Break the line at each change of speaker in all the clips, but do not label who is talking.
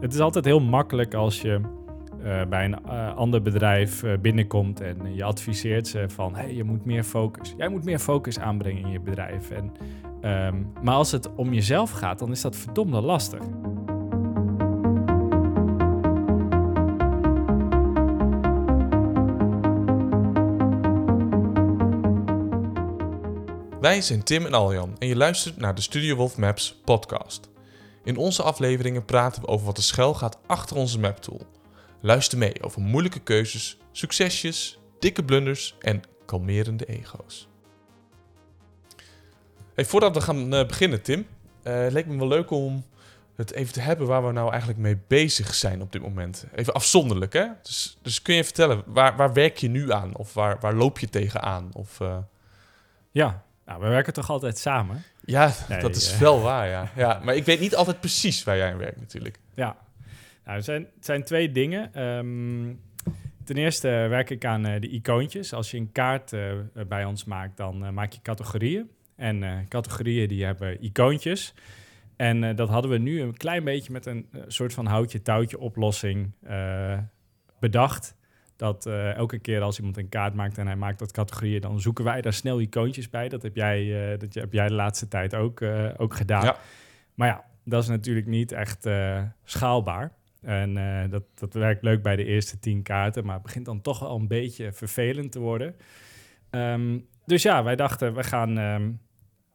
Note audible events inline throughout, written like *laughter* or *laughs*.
het is altijd heel makkelijk als je eh, bij een eh, ander bedrijf eh, binnenkomt en je adviseert ze van hey, je moet meer focus. Jij moet meer focus aanbrengen in je bedrijf. En, ehm, maar als het om jezelf gaat, dan is dat verdomde lastig.
Wij zijn Tim en Aljan en je luistert naar de Studio Wolf Maps podcast. In onze afleveringen praten we over wat er schuil gaat achter onze maptool. Luister mee over moeilijke keuzes, succesjes, dikke blunders en kalmerende ego's. Hey, voordat we gaan eh, beginnen, Tim, eh, leek me wel leuk om het even te hebben waar we nou eigenlijk mee bezig zijn op dit moment. Even afzonderlijk, hè? Dus, dus kun je vertellen, waar, waar werk je nu aan? Of waar, waar loop je tegenaan? Of, eh,
Ja, nou, we werken toch altijd samen?
Ja,
Nee,
dat is
eh.
wel waar, ja. ja. Maar ik weet niet altijd precies waar jij aan werkt natuurlijk.
Ja, nou, er, zijn, het zijn twee dingen. Ehm, ten eerste werk ik aan eh, de icoontjes. Als je een kaart eh, bij ons maakt, dan maak je categorieën. En categorieën die hebben icoontjes. En dat hadden we nu een klein beetje met een soort van houtje-touwtje oplossing bedacht. Dat eh, elke keer als iemand een kaart maakt en hij maakt dat categorieën, dan zoeken wij daar snel icoontjes bij. Dat heb jij, eh, dat heb jij de laatste tijd ook, eh, ook gedaan.
Ja.
Maar ja, dat is natuurlijk niet echt schaalbaar. En dat, dat werkt leuk bij de eerste tien kaarten, maar het begint dan toch wel een beetje vervelend te worden. Ehm, dus ja, wij dachten, we gaan, ehm,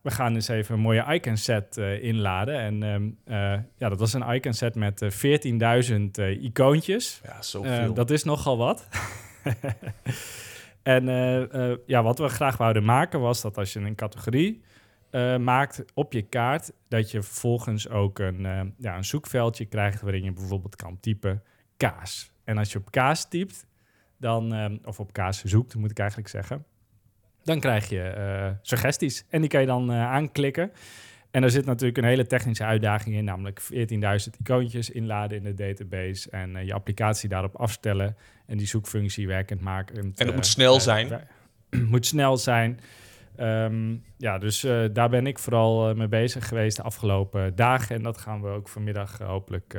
we gaan eens even een mooie icon set eh, inladen. En ehm, eh, ja, dat was een icon set met eh, 14.000 eh, icoontjes.
Ja, zoveel.
dat is nogal wat. *laughs* en ja, wat we graag wouden maken was dat als je een categorie maakt op je kaart, dat je vervolgens ook een, ja, een zoekveldje krijgt waarin je bijvoorbeeld kan typen kaas. En als je op kaas typt, dan, eh, of op kaas zoekt, moet ik eigenlijk zeggen, dan krijg je eh, suggesties. En die kan je dan eh, aanklikken. En er zit natuurlijk een hele technische uitdaging in, namelijk 14.000 icoontjes inladen in de database en eh, je applicatie daarop afstellen en die zoekfunctie werkend maken.
En het
eh,
moet snel zijn. *clears throat*
moet snel zijn. Ja, dus daar ben ik vooral mee bezig geweest de afgelopen dagen. En dat gaan we ook vanmiddag hopelijk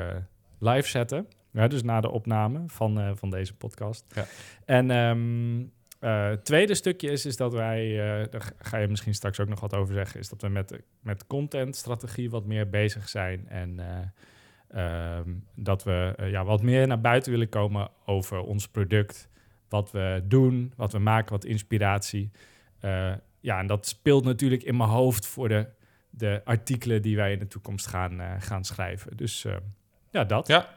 live zetten. Ja, dus na de opname van, van deze podcast.
Ja.
En ehm, eh, tweede stukje is, is dat wij, eh, daar ga je misschien straks ook nog wat over zeggen, is dat we met, met contentstrategie wat meer bezig zijn. En eh, ehm, dat we ja, wat meer naar buiten willen komen over ons product. Wat we doen, wat we maken, wat inspiratie. Ja, en dat speelt natuurlijk in mijn hoofd voor de, de artikelen die wij in de toekomst gaan, gaan schrijven. Dus eh, ja, dat.
Ja.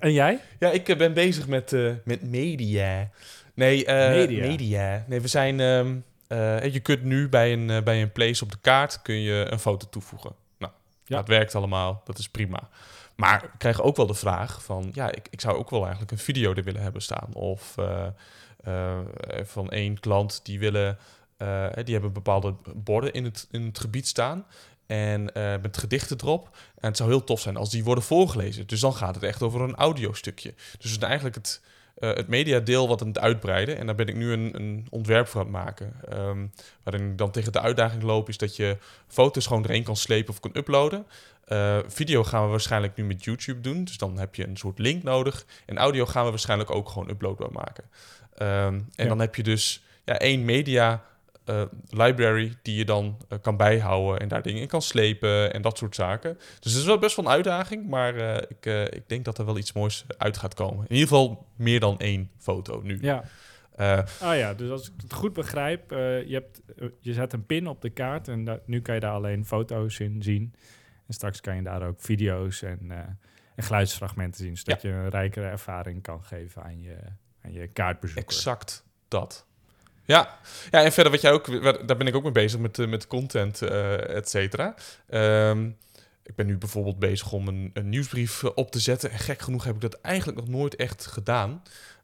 En jij?
Ja, ik eh, ben bezig met, eh, met media. Nee, eh,
Media.
media. Nee, we zijn... eh, je kunt nu bij een, bij een place op de kaart kun je een foto toevoegen. Nou,
Ja.
dat werkt allemaal. Dat is prima. Maar krijgen ook wel de vraag van... Ja, ik, ik zou ook wel eigenlijk een video er willen hebben staan. Of van één klant die willen... die hebben bepaalde borden in het, in het gebied staan. En eh, met gedichten erop. En het zou heel tof zijn als die worden voorgelezen. Dus dan gaat het echt over een audiostukje. Dus het is eigenlijk het, eh het mediadeel wat aan het uitbreiden. En daar ben ik nu een, een ontwerp voor aan het maken. Ehm, waarin ik dan tegen de uitdaging loop... is dat je foto's gewoon erheen kan slepen of kan uploaden. Eh, video gaan we waarschijnlijk nu met YouTube doen. Dus dan heb je een soort link nodig. En audio gaan we waarschijnlijk ook gewoon uploadbaar maken. Ehm, en
Ja.
dan heb je dus ja, één media eh, library die je dan eh, kan bijhouden en daar dingen in kan slepen en dat soort zaken. Dus het is wel best wel een uitdaging, maar eh, ik, ik denk dat er wel iets moois uit gaat komen. In ieder geval meer dan één foto nu.
Ja. Ah ja, dus als ik het goed begrijp, je, hebt, je zet een pin op de kaart en da- nu kan je daar alleen foto's in zien. En straks kan je daar ook video's en, en geluidsfragmenten zien, zodat je een rijkere ervaring kan geven aan je, aan je kaartbezoeker.
exact dat. Ja. ja, en verder wat jij ook, daar ben ik ook mee bezig met, eh, met content, eh et cetera. Ehm, ik ben nu bijvoorbeeld bezig om een, een nieuwsbrief eh, op te zetten. En gek genoeg heb ik dat eigenlijk nog nooit echt gedaan.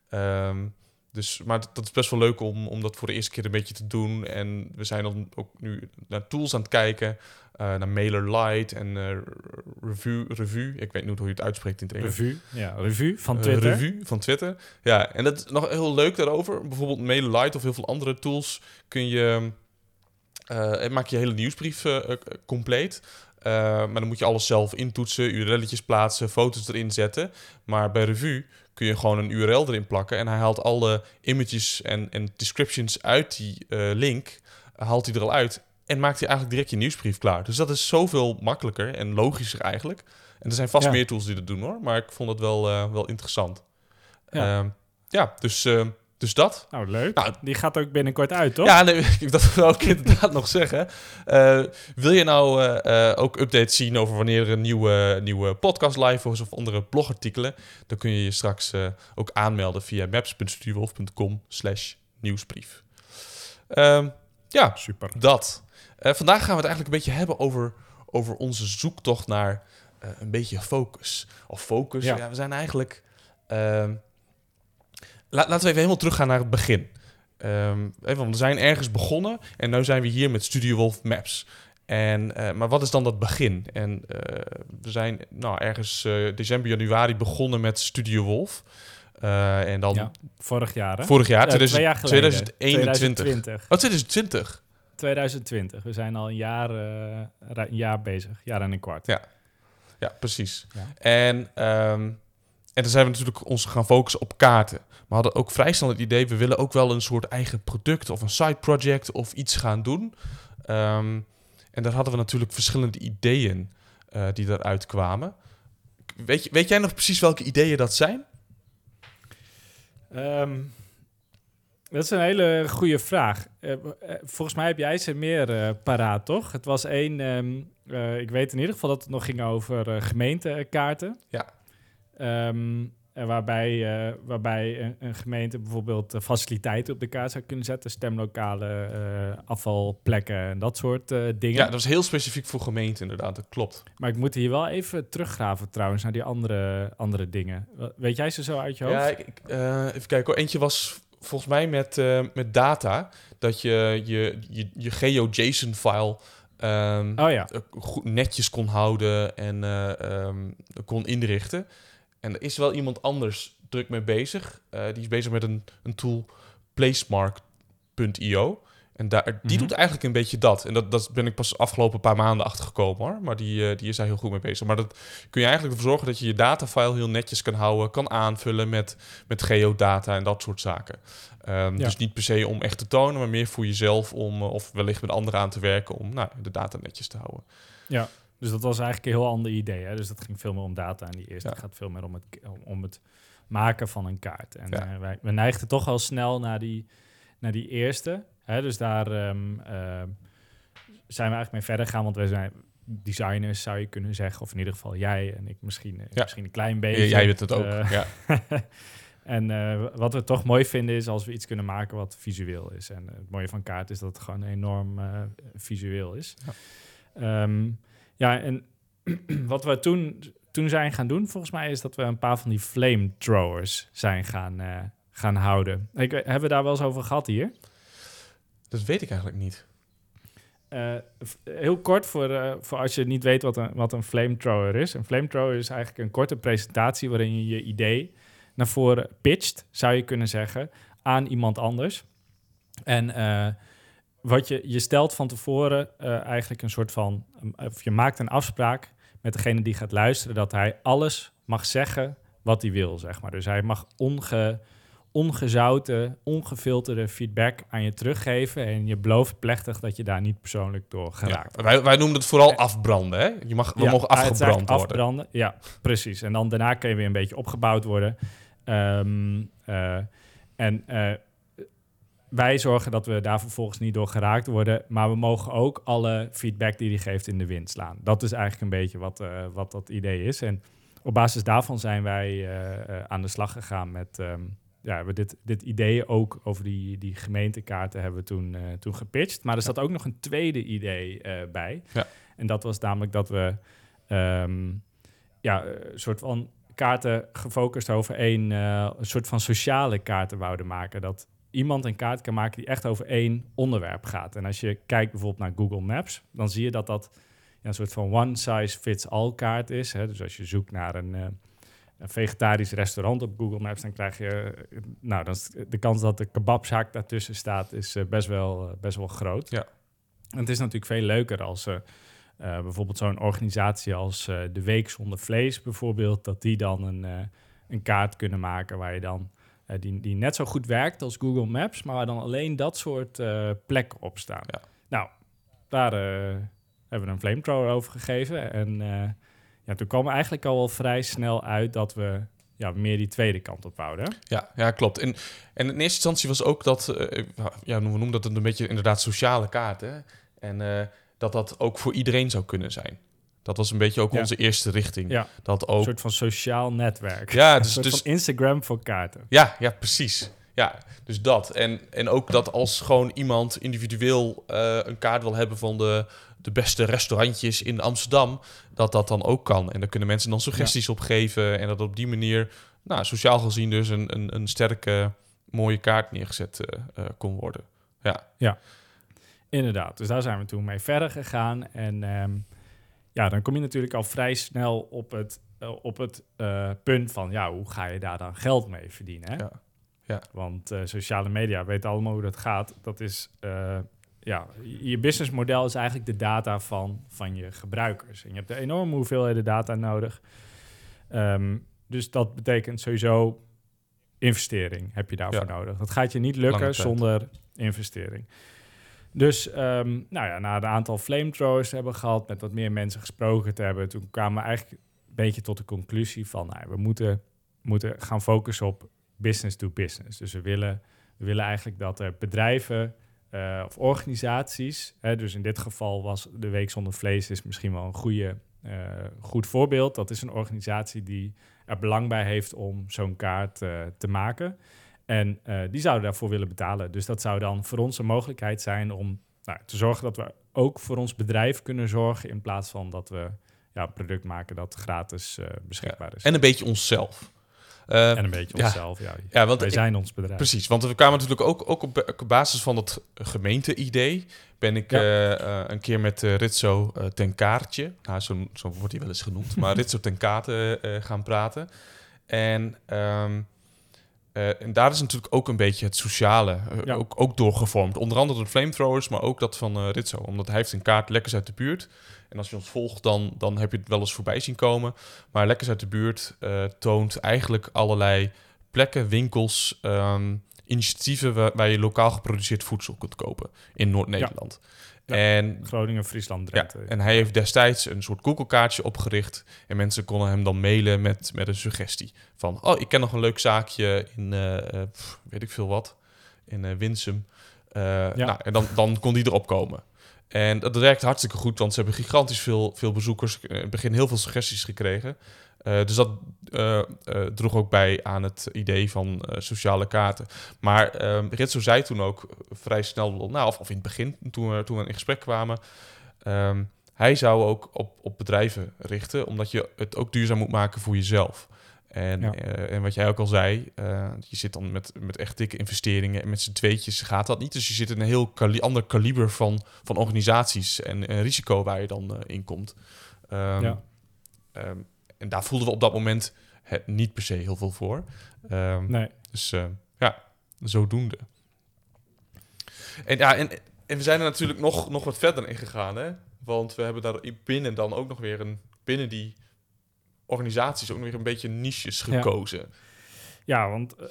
Ehm, dus, maar dat, dat is best wel leuk om, om dat voor de eerste keer een beetje te doen. En we zijn dan ook nu naar tools aan het kijken. Eh, naar MailerLite en eh, Revue, Revue. Ik weet niet hoe je het uitspreekt in het Engels.
Revue, ja, revue van
Eh,
Twitter.
revue van Twitter. Ja, en dat is nog heel leuk daarover. Bijvoorbeeld MailerLite of heel veel andere tools kun je... maak je hele nieuwsbrief compleet. Maar dan moet je alles zelf intoetsen, URL'tjes plaatsen, foto's erin zetten. Maar bij Revue kun je gewoon een URL erin plakken en hij haalt alle images en, en descriptions uit die link, haalt hij er al uit en maakt hij eigenlijk direct je nieuwsbrief klaar. Dus dat is zoveel makkelijker en logischer eigenlijk. En er zijn vast
Ja.
meer tools die dat doen hoor, maar ik vond het wel, eh, wel interessant.
Ja.
Ja, ja dus, eh, dus dat.
Nou, leuk.
Nou,
Die gaat ook binnenkort uit, toch?
Ja, nee, *laughs* dat wil ik inderdaad nog zeggen. Eh, wil je nou ook updates zien over wanneer er een nieuwe, nieuwe podcast live is of andere blogartikelen? Dan kun je je straks ook aanmelden via maps.studiowolf.com slash nieuwsbrief. Ehm, ja,
Super.
dat. Eh, vandaag gaan we het eigenlijk een beetje hebben over, over onze zoektocht naar eh, een beetje focus. Of focus, ja,
Ja.
we zijn eigenlijk... ehm, la- laten we even helemaal teruggaan naar het begin. Ehm, even, want we zijn ergens begonnen en nu zijn we hier met Studio Wolf Maps. En, eh, maar wat is dan dat begin? En we zijn nou, ergens eh, december, januari begonnen met Studio Wolf. En dan
Ja, vorig jaar, hè?
vorig jaar,
Ja,
2000
twee jaar geleden.
2021.
2020.
Oh, 2020.
2020. We zijn al een jaar, eh, een jaar bezig. Jaar en een kwart.
Ja. Ja, precies.
Ja.
En, ehm, en dan zijn we natuurlijk ons gaan focussen op kaarten. We hadden ook vrij snel het idee, we willen ook wel een soort eigen product of een side project of iets gaan doen. Ehm, en daar hadden we natuurlijk verschillende ideeën eh, die eruit kwamen. Weet, weet jij nog precies welke ideeën dat zijn?
Ehm, dat is een hele goede vraag. Eh, eh, volgens mij heb jij ze meer eh, paraat, toch? Het was één... ehm, eh, ik weet in ieder geval dat het nog ging over gemeentekaarten.
Ja.
Ehm, waarbij, waarbij een, een gemeente bijvoorbeeld faciliteiten op de kaart zou kunnen zetten. Stemlokalen, afvalplekken en dat soort dingen.
Ja, dat was heel specifiek voor gemeenten inderdaad, dat klopt.
Maar ik moet hier wel even teruggraven trouwens naar die andere, andere dingen. Weet jij ze zo uit je hoofd?
Ja, ik, even kijken hoor. Eentje was volgens mij met, eh, met data. Dat je je, je, je geo-JSON-file ehm,
Oh ja,
eh, goed, netjes kon houden en eh, ehm, kon inrichten. En er is wel iemand anders druk mee bezig. Die is bezig met een, een tool placemark.io. En daar, die
Mhm.
doet eigenlijk een beetje dat. En dat, dat ben ik pas afgelopen paar maanden achtergekomen hoor. Maar die, eh, die is daar heel goed mee bezig. Maar dat kun je eigenlijk ervoor zorgen dat je je datafile heel netjes kan houden. Kan aanvullen met, met geodata en dat soort zaken. Ehm,
Ja.
Dus niet per se om echt te tonen, maar meer voor jezelf. Om, eh, of wellicht met anderen aan te werken om nou, de data netjes te houden.
dus dat was eigenlijk een heel ander idee. Hè? Dus dat ging veel meer om data. En die eerste
Ja.
gaat veel meer om het, om- het maken van een kaart. En
Ja.
eh, wij, we neigden toch wel snel naar die, naar die eerste. Hè? Dus daar ehm, eh, zijn we eigenlijk mee verder gegaan. Want we zijn designers, zou je kunnen zeggen. Of in ieder geval jij en ik misschien, eh,
Ja.
misschien een klein beetje.
Jij weet het ook.
Eh,
ja. *laughs*
en eh, wat we toch mooi vinden is als we iets kunnen maken wat visueel is. En het mooie van kaart is dat het gewoon enorm visueel is.
Ja.
Ja, ja en *clears throat* wat we toen, toen zijn gaan doen, volgens mij, is dat we een paar van die flamethrowers zijn gaan, gaan houden. Ik, hebben we daar wel eens over gehad hier?
Dat weet ik eigenlijk niet.
Eh, heel kort voor, eh, voor als je niet weet wat een, wat een flamethrower is. Een flamethrower is eigenlijk een korte presentatie waarin je je idee naar voren pitcht, zou je kunnen zeggen, aan iemand anders. En eh, wat je, je stelt van tevoren eigenlijk een soort van, of je maakt een afspraak met degene die gaat luisteren, dat hij alles mag zeggen wat hij wil, zeg maar. Dus hij mag onge, ongezouten, ongefilterde feedback aan je teruggeven. En je belooft plechtig dat je daar niet persoonlijk door
Ja.
geraakt.
Wij, wij noemen het vooral
Eh,
afbranden. Hè? Je mag, we
Ja,
mogen afgebrand worden.
Afbranden, ja, precies. En dan daarna kun je weer een beetje opgebouwd worden. Ehm, eh, en eh, wij zorgen dat we daar vervolgens niet door geraakt worden. Maar we mogen ook alle feedback die hij geeft in de wind slaan. Dat is eigenlijk een beetje wat, wat dat idee is. En op basis daarvan zijn wij aan de slag gegaan met... ehm, ja, we dit, dit idee ook over die, die gemeentekaarten hebben we toen, eh, toen gepitcht. Maar er zat ook nog een tweede idee eh, bij.
Ja.
En dat was namelijk dat we ehm, ja, een soort van kaarten gefocust over één, eh, een soort van sociale kaarten wouden maken. Dat iemand een kaart kan maken die echt over één onderwerp gaat. En als je kijkt bijvoorbeeld naar Google Maps, dan zie je dat dat ja, een soort van one-size-fits-all kaart is. Hè? Dus als je zoekt naar een, eh, een vegetarisch restaurant op Google Maps, dan krijg je, nou, dan is de kans dat de kebabzaak daartussen staat, is eh, best, wel, eh, best wel groot.
Ja.
En het is natuurlijk veel leuker als, eh, bijvoorbeeld zo'n organisatie als de Week Zonder Vlees bijvoorbeeld, dat die dan een, een kaart kunnen maken waar je dan, die, die net zo goed werkt als Google Maps, maar waar dan alleen dat soort plekken op staan.
Ja.
Nou, daar hebben we een flamethrower over gegeven en ja, toen kwam eigenlijk al wel vrij snel uit dat we ja, meer die tweede kant op wouden.
Ja, ja klopt. En, en in eerste instantie was ook dat, eh, ja, we noemen dat een beetje inderdaad sociale kaarten. En eh, dat dat ook voor iedereen zou kunnen zijn. Dat was een beetje ook
Ja.
onze eerste richting.
Ja.
Dat
Een
ook.
soort van sociaal netwerk.
Ja,
Een
dus,
soort
dus
van Instagram voor kaarten.
Ja, ja, precies. Ja, dus dat. En, en ook dat als gewoon iemand individueel eh, een kaart wil hebben van de, de beste restaurantjes in Amsterdam, dat dat dan ook kan. En daar kunnen mensen dan suggesties op geven. En dat op die manier, nou, sociaal gezien dus een, een, een sterke, mooie kaart neergezet eh, eh, kon worden. Ja,
Inderdaad, dus daar zijn we toen mee verder gegaan. En ehm, ja, dan kom je natuurlijk al vrij snel op het, eh, op het punt van, ja, hoe ga je daar dan geld mee verdienen? Hè?
Ja. Ja.
Want sociale media weten allemaal hoe dat gaat. Dat is, ja, je businessmodel is eigenlijk de data van, van je gebruikers. En je hebt een enorme hoeveelheden data nodig. Ehm, dus dat betekent sowieso investering heb je daarvoor
Ja.
nodig. Dat gaat je niet lukken zonder investering. Dus ehm, nou ja, na een aantal flamethrowers hebben gehad, met wat meer mensen gesproken te hebben, toen kwamen we eigenlijk een beetje tot de conclusie van, nou, we moeten, moeten gaan focussen op business to business. Dus we willen, we willen eigenlijk dat er bedrijven eh, of organisaties, hè, dus in dit geval was de Week Zonder Vlees is misschien wel een goede, eh, goed voorbeeld. Dat is een organisatie die er belang bij heeft om zo'n kaart eh, te maken. En die zouden daarvoor willen betalen. Dus dat zou dan voor ons een mogelijkheid zijn om nou, te zorgen dat we ook voor ons bedrijf kunnen zorgen. In plaats van dat we ja, een product maken dat gratis beschikbaar is.
en een beetje onszelf. Eh,
En een beetje
ja.
onszelf. Ja,
ja, want
wij zijn ons bedrijf.
Precies, want we kwamen natuurlijk ook, ook op, ba- op basis van het gemeente-idee... ben ik
Ja.
eh, eh, een keer met eh, Ritso eh, ten kaartje... Nou, zo, zo wordt hij wel eens genoemd, maar *laughs* Ritso ten kaarten eh, gaan praten. En, ehm, eh, en daar is natuurlijk ook een beetje het sociale
Ja.
ook, ook doorgevormd. Onder andere de flamethrowers, maar ook dat van eh Ritso. Omdat hij heeft een kaart lekkers uit de buurt... En als je ons volgt, dan, dan heb je het wel eens voorbij zien komen. Maar Lekkers uit de buurt eh, toont eigenlijk allerlei plekken, winkels, ehm, initiatieven waar, waar je lokaal geproduceerd voedsel kunt kopen in Noord-Nederland.
Ja.
En,
Groningen, Friesland,
ja, en hij heeft destijds een soort Google-kaartje opgericht. En mensen konden hem dan mailen met, met een suggestie. Van, oh, ik ken nog een leuk zaakje in, eh, eh, weet ik veel wat, in Winsum. Eh, nou, en dan, dan kon die erop komen. En dat werkte hartstikke goed, want ze hebben gigantisch veel, veel bezoekers. eh, In het begin heel veel suggesties gekregen. Eh, dus dat eh, eh, droeg ook bij aan het idee van eh, sociale kaarten. Maar Ritso zei toen ook vrij snel, nou, of, of in het begin, toen we, toen we in gesprek kwamen... ehm, hij zou ook op, op bedrijven richten, omdat je het ook duurzaam moet maken voor jezelf. En,
Ja.
eh, en wat jij ook al zei, eh, je zit dan met, met echt dikke investeringen en met z'n tweetjes gaat dat niet. Dus je zit in een heel kali- ander kaliber van, van organisaties en, en risico waar je dan eh, in komt. Ehm,
Ja.
ehm, en daar voelden we op dat moment het niet per se heel veel voor. Ehm,
Nee,
dus ja, zodoende. En, ja, en, en we zijn er natuurlijk nog, nog wat verder in gegaan, hè? Want we hebben daar binnen dan ook nog weer een... Binnen die organisaties ook nog weer een beetje niches gekozen.
Ja, want eh,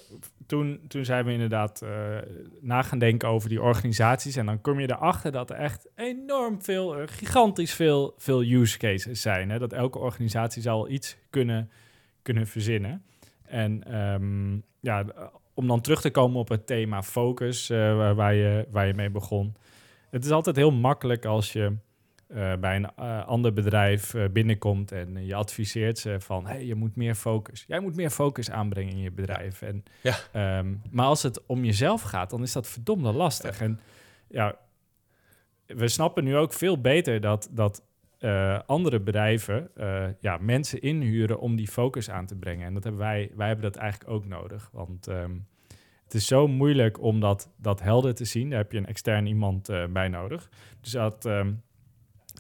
toen, toen zijn we inderdaad eh, na gaan denken over die organisaties. En dan kom je erachter dat er echt enorm veel, eh, gigantisch veel, veel use cases zijn. Hè? Dat elke organisatie zal iets kunnen, kunnen verzinnen. En ehm, ja, om dan terug te komen op het thema focus, waar, waar je, waar je mee begon. Het is altijd heel makkelijk als je eh, bij een eh, ander bedrijf eh, binnenkomt en je adviseert ze van, hey, je moet meer focus. Jij moet meer focus aanbrengen in je bedrijf. En,
Ja.
ehm, maar als het om jezelf gaat, dan is dat verdomde lastig. En ja, we snappen nu ook veel beter dat, dat andere bedrijven ja, mensen inhuren om die focus aan te brengen. En dat hebben wij, wij hebben dat eigenlijk ook nodig. Want ehm, het is zo moeilijk om dat, dat helder te zien. Daar heb je een extern iemand bij nodig. Dus dat, ehm,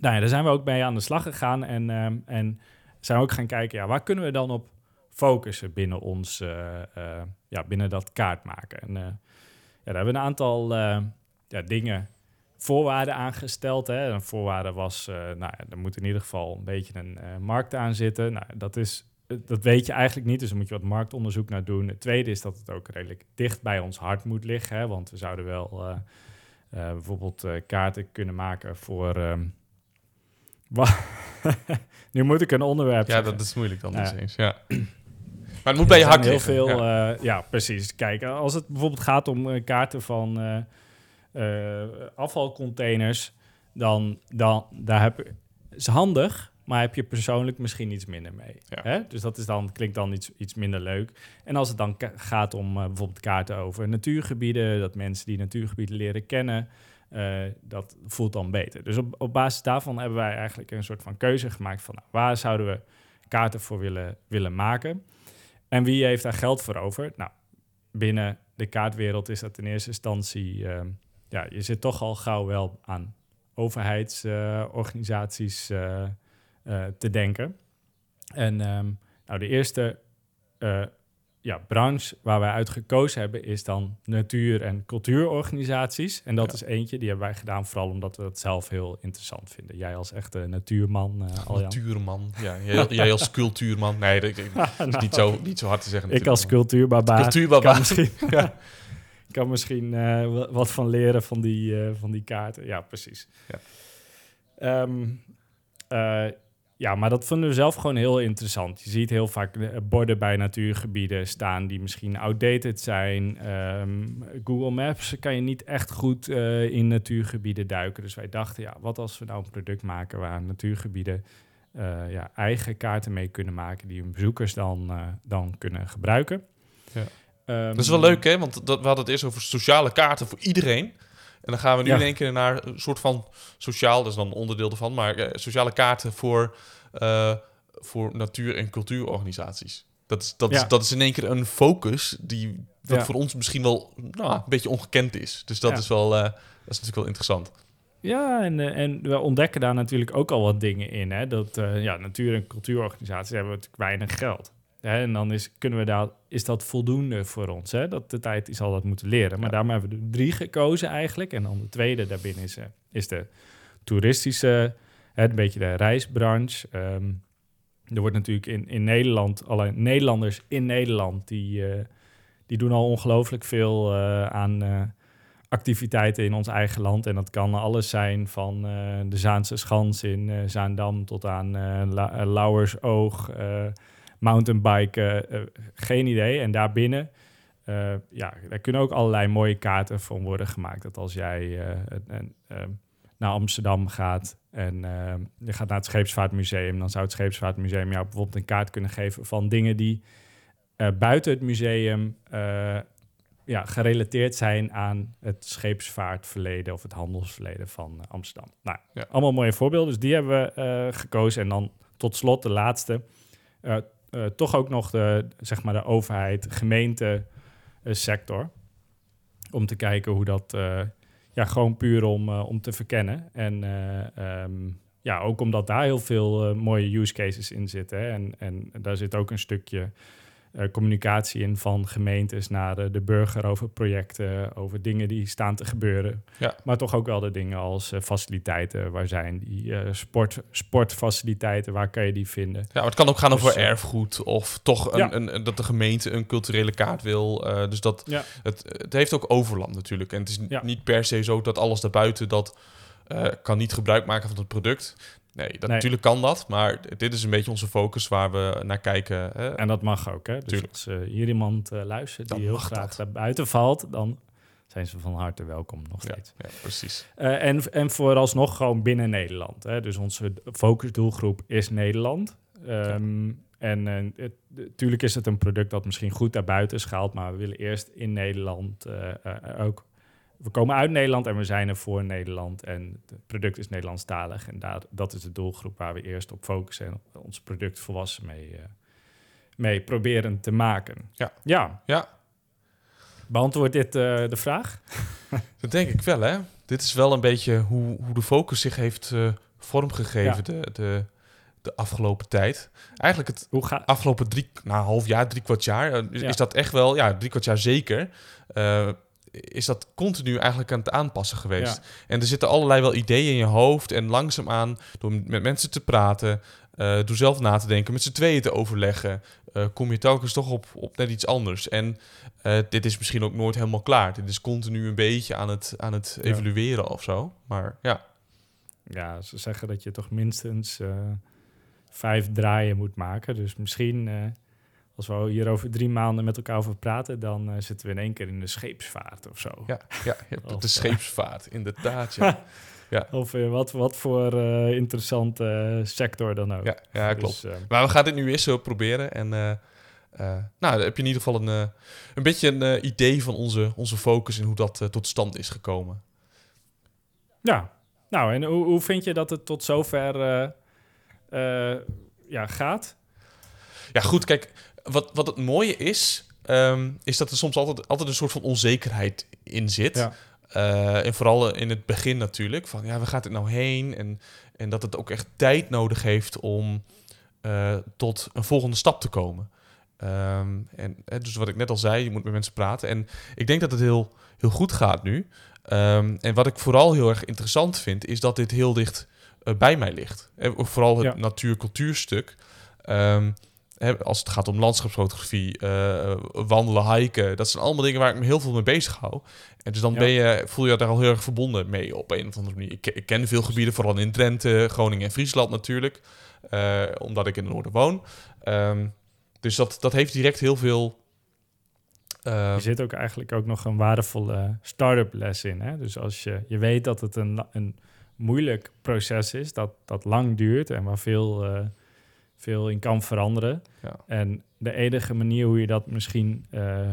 nou ja, daar zijn we ook mee aan de slag gegaan. En, ehm, en zijn we ook gaan kijken, ja, waar kunnen we dan op focussen binnen ons, eh, eh, ja, binnen dat kaart maken. En eh, ja, daar hebben we een aantal ja, dingen voorwaarden aangesteld. Hè. Een voorwaarde was, nou er moet in ieder geval een beetje een markt aan zitten. Nou, dat, is, dat weet je eigenlijk niet, dus daar moet je wat marktonderzoek naar doen. Het tweede is dat het ook redelijk dicht bij ons hart moet liggen. Hè, want we zouden wel bijvoorbeeld kaarten kunnen maken voor... Um, *laughs* nu moet ik een onderwerp
Ja,
zeggen.
dat is moeilijk dan dus eens, ja. *clears throat* Maar het moet bij je hart
heel veel,
ja.
ja. ja, precies. Kijk, als het bijvoorbeeld gaat om kaarten van uh, afvalcontainers, dan, dan daar heb, is handig, maar heb je persoonlijk misschien iets minder mee.
Ja.
Hè? Dus dat is dan, klinkt dan iets, iets minder leuk. En als het dan gaat om bijvoorbeeld kaarten over natuurgebieden, dat mensen die natuurgebieden leren kennen, uh, dat voelt dan beter. Dus op, op basis daarvan hebben wij eigenlijk een soort van keuze gemaakt van nou, waar zouden we kaarten voor willen, willen maken. En wie heeft daar geld voor over? Nou, binnen de kaartwereld is dat in eerste instantie uh, ja, je zit toch al gauw wel aan overheidsorganisaties uh, uh, te denken. En um, nou, de eerste ja, branche waar wij uit gekozen hebben is dan natuur- en cultuurorganisaties. En dat
Ja.
is eentje, die hebben wij gedaan vooral omdat we het zelf heel interessant vinden. Jij als echte natuurman, Aljan.
Natuurman. Ja, jij, jij als cultuurman. Nee, dat, dat *laughs* is
Nou,
niet, zo, niet zo hard te zeggen.
Ik als cultuurbarbaar
Cultuurbarbaar.
kan misschien, *laughs* *laughs* kan misschien eh, wa- wat van leren van die, eh, van die kaarten. Ja, precies.
Ja.
Ehm, eh, ja, maar dat vinden we zelf gewoon heel interessant. Je ziet heel vaak eh, borden bij natuurgebieden staan die misschien outdated zijn. Ehm, Google Maps kan je niet echt goed eh, in natuurgebieden duiken. Dus wij dachten, ja, wat als we nou een product maken waar natuurgebieden eh, ja, eigen kaarten mee kunnen maken die hun bezoekers dan, dan kunnen gebruiken.
Ja.
Ehm,
Dat is wel leuk, hè? Want dat, we hadden het eerst over sociale kaarten voor iedereen. En dan gaan we nu
Ja.
in één keer naar een soort van sociaal, dat is dan een onderdeel ervan, maar eh, sociale kaarten voor, eh, voor natuur- en cultuurorganisaties. Dat is, dat,
Ja.
is, dat is in één keer een focus die dat
Ja.
voor ons misschien wel nou, een beetje ongekend is. Dus dat is wel, eh, dat is natuurlijk wel interessant.
Ja, en, en we ontdekken daar natuurlijk ook al wat dingen in. Hè? Dat ja, natuur- en cultuurorganisaties hebben natuurlijk weinig geld. Hè? En dan is, kunnen we daar, is dat voldoende voor ons. Hè? Dat de tijd is al dat moeten leren. Maar
Ja.
daarom hebben we er drie gekozen eigenlijk. En dan de tweede daarbinnen is, eh, is de toeristische, hè, een beetje de reisbranche. Ehm, er wordt natuurlijk in, in Nederland, alle Nederlanders in Nederland, die, eh, die doen al ongelooflijk veel eh, aan activiteiten in ons eigen land. En dat kan alles zijn van de Zaanse Schans in Zaandam tot aan La- Lauwersoog, mountainbiken, eh, geen idee. En daarbinnen, eh, ja, daar kunnen ook allerlei mooie kaarten van worden gemaakt. Dat als jij eh, ehm, naar Amsterdam gaat en ehm, je gaat naar het Scheepsvaartmuseum, dan zou het Scheepsvaartmuseum jou bijvoorbeeld een kaart kunnen geven van dingen die eh, buiten het museum eh, ja, gerelateerd zijn aan het scheepsvaartverleden of het handelsverleden van eh, Amsterdam. Nou,
Ja.
allemaal mooie voorbeelden. Dus die hebben we eh, gekozen. En dan tot slot de laatste. eh, eh, toch ook nog de, zeg maar de overheid, gemeente eh, sector. Om te kijken hoe dat, eh, ja, gewoon puur om, om te verkennen. En eh, ehm, ja, ook omdat daar heel veel mooie use cases in zitten. En, en daar zit ook een stukje communicatie in van gemeentes naar de, de burger over projecten, over dingen die staan te gebeuren.
Ja.
Maar toch ook wel de dingen als eh, faciliteiten, waar zijn die eh, sport, sportfaciliteiten, waar kan je die vinden?
Ja, het kan ook gaan
Dus,
over
eh,
erfgoed of toch een,
Ja.
een, dat de gemeente een culturele kaart wil. eh, dus dat,
Ja.
het, het heeft ook overlap natuurlijk. En het is niet per se zo dat alles daarbuiten dat eh, kan niet gebruik maken van het product. Nee, dat,
Nee.
natuurlijk kan dat, maar dit is een beetje onze focus waar we naar kijken. Hè?
En dat mag ook, hè? Dus
Tuurlijk.
als eh, hier iemand eh, luistert die heel graag
dat.
daar buiten valt, dan zijn ze van harte welkom nog steeds.
ja, precies.
Eh, en, en vooralsnog gewoon binnen Nederland. Hè? Dus onze focusdoelgroep is Nederland. Ehm, En eh, natuurlijk is het een product dat misschien goed daarbuiten schaalt, maar we willen eerst in Nederland eh, eh, ook. We komen uit Nederland en we zijn er voor Nederland. En het product is Nederlandstalig. En daar, dat is de doelgroep waar we eerst op focussen en ons product volwassen mee, eh, mee proberen te maken.
Ja.
ja.
Ja.
Beantwoordt dit eh, de vraag? *laughs*
Dat denk ik wel, hè? Dit is wel een beetje hoe, hoe de focus zich heeft eh, vormgegeven
Ja.
de, de, de afgelopen tijd. Eigenlijk het
Hoe gaat
afgelopen drie, nou, half jaar, drie kwart jaar, is,
Ja.
is dat echt wel, ja, drie kwart jaar zeker. Eh, is dat continu eigenlijk aan het aanpassen geweest. En er zitten allerlei wel ideeën in je hoofd. En langzaamaan, door met mensen te praten, uh, door zelf na te denken, met z'n tweeën te overleggen, uh, kom je telkens toch op, op net iets anders. En uh, dit is misschien ook nooit helemaal klaar. Dit is continu een beetje aan het, aan het evalueren of zo. Maar ja.
Ja, ze zeggen dat je toch minstens vijf draaien moet maken. Dus misschien als we hier over drie maanden met elkaar over praten, dan uh, zitten we in één keer in de scheepsvaart of zo.
Ja, ja de eh, scheepsvaart, *laughs* inderdaad. Ja.
ja. Of uh, wat, wat voor uh, interessante sector dan ook.
Ja, ja klopt. Dus, maar we gaan dit nu eens zo proberen. En nou, dan heb je in ieder geval een, een beetje een idee van onze, onze focus en hoe dat tot stand is gekomen.
Ja, nou en hoe, hoe vind je dat het tot zover ja, gaat?
Ja, goed, kijk, wat, wat het mooie is, ehm, is dat er soms altijd, altijd een soort van onzekerheid in zit. Ja. Uh, en vooral in het begin natuurlijk, van ja, waar gaat het nou heen? En, en dat het ook echt tijd nodig heeft om uh, tot een volgende stap te komen. Um, en dus wat ik net al zei, je moet met mensen praten. En ik denk dat het heel, heel goed gaat nu. Um, en wat ik vooral heel erg interessant vind, is dat dit heel dicht uh, bij mij ligt. En vooral het ja. natuur-cultuurstuk. Um, als het gaat om landschapsfotografie, uh, wandelen, hiken. Dat zijn allemaal dingen waar ik me heel veel mee bezig hou. En dus dan ben je, voel je daar al heel erg verbonden mee op een of andere manier. Ik, ik ken veel gebieden, vooral in Drenthe, Groningen en Friesland natuurlijk. Uh, omdat ik in het noorden woon. Um, dus dat, dat heeft direct heel veel...
Er zit ook eigenlijk ook nog een waardevolle start-up les in. Hè? Dus als je, je weet dat het een, een moeilijk proces is, dat, dat lang duurt en waar veel veel in kan veranderen. Ja. En de enige manier hoe je dat misschien, uh,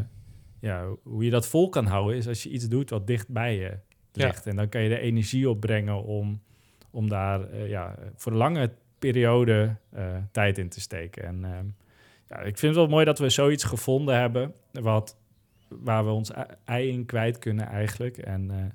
ja, hoe je dat vol kan houden, is als je iets doet wat dicht bij je ligt. Ja. En dan kan je de energie opbrengen om, om daar uh, ja, voor een lange periode uh, tijd in te steken. En ja, ik vind het wel mooi dat we zoiets gevonden hebben, wat, waar we ons ei in kwijt kunnen eigenlijk. En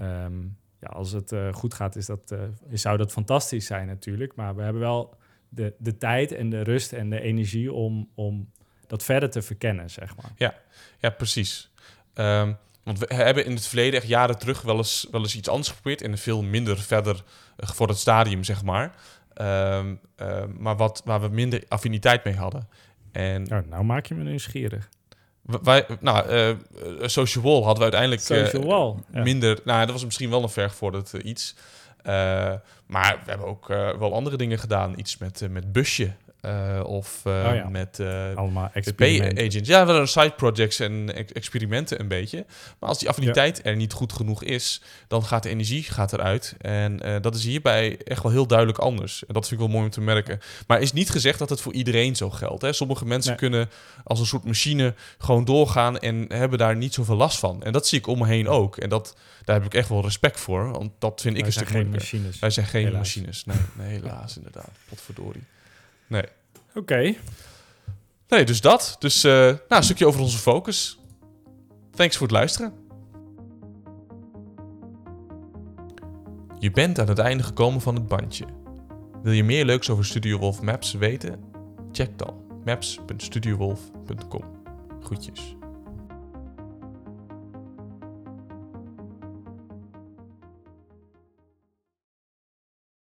um, ja, als het goed gaat, is dat, zou dat fantastisch zijn natuurlijk. Maar we hebben wel de, de tijd en de rust en de energie om, om dat verder te verkennen, zeg maar.
Ja, ja precies. Um, want we hebben in het verleden, echt jaren terug, wel eens, wel eens iets anders geprobeerd. In een veel minder verder uh, voor het stadium, zeg maar. Um, uh, maar wat, waar we minder affiniteit mee hadden. En,
oh, nou maak je me nieuwsgierig.
Wij, nou, uh, Social Wall hadden we uiteindelijk
Wall,
ja. minder... Nou, dat was misschien wel een vergevorderd iets. Uh, maar we hebben ook uh, wel andere dingen gedaan. Iets met, uh, met busje. Uh, of oh ja. met
Allemaal agents.
Ja, wel een side projects en experimenten een beetje. Maar als die affiniteit ja. er niet goed genoeg is, dan gaat de energie gaat eruit. En dat is hierbij echt wel heel duidelijk anders. En dat vind ik wel mooi om te merken. Maar is niet gezegd dat het voor iedereen zo geldt. Hè? Sommige mensen nee. kunnen als een soort machine gewoon doorgaan en hebben daar niet zoveel last van. En dat zie ik om me heen ook. En dat, daar heb ik echt wel respect voor. Want dat vind
Wij
ik een
stuk geen machines.
Wij zijn geen helaas. machines. Nee, nee helaas inderdaad. Potverdorie. Nee.
Oké. Okay.
Nee, dus dat. Dus uh, nou, een stukje over onze focus. Thanks voor het luisteren. Je bent aan het einde gekomen van het bandje. Wil je meer leuks over Studio Wolf Maps weten? Check dan maps.studiowolf.com. Groetjes.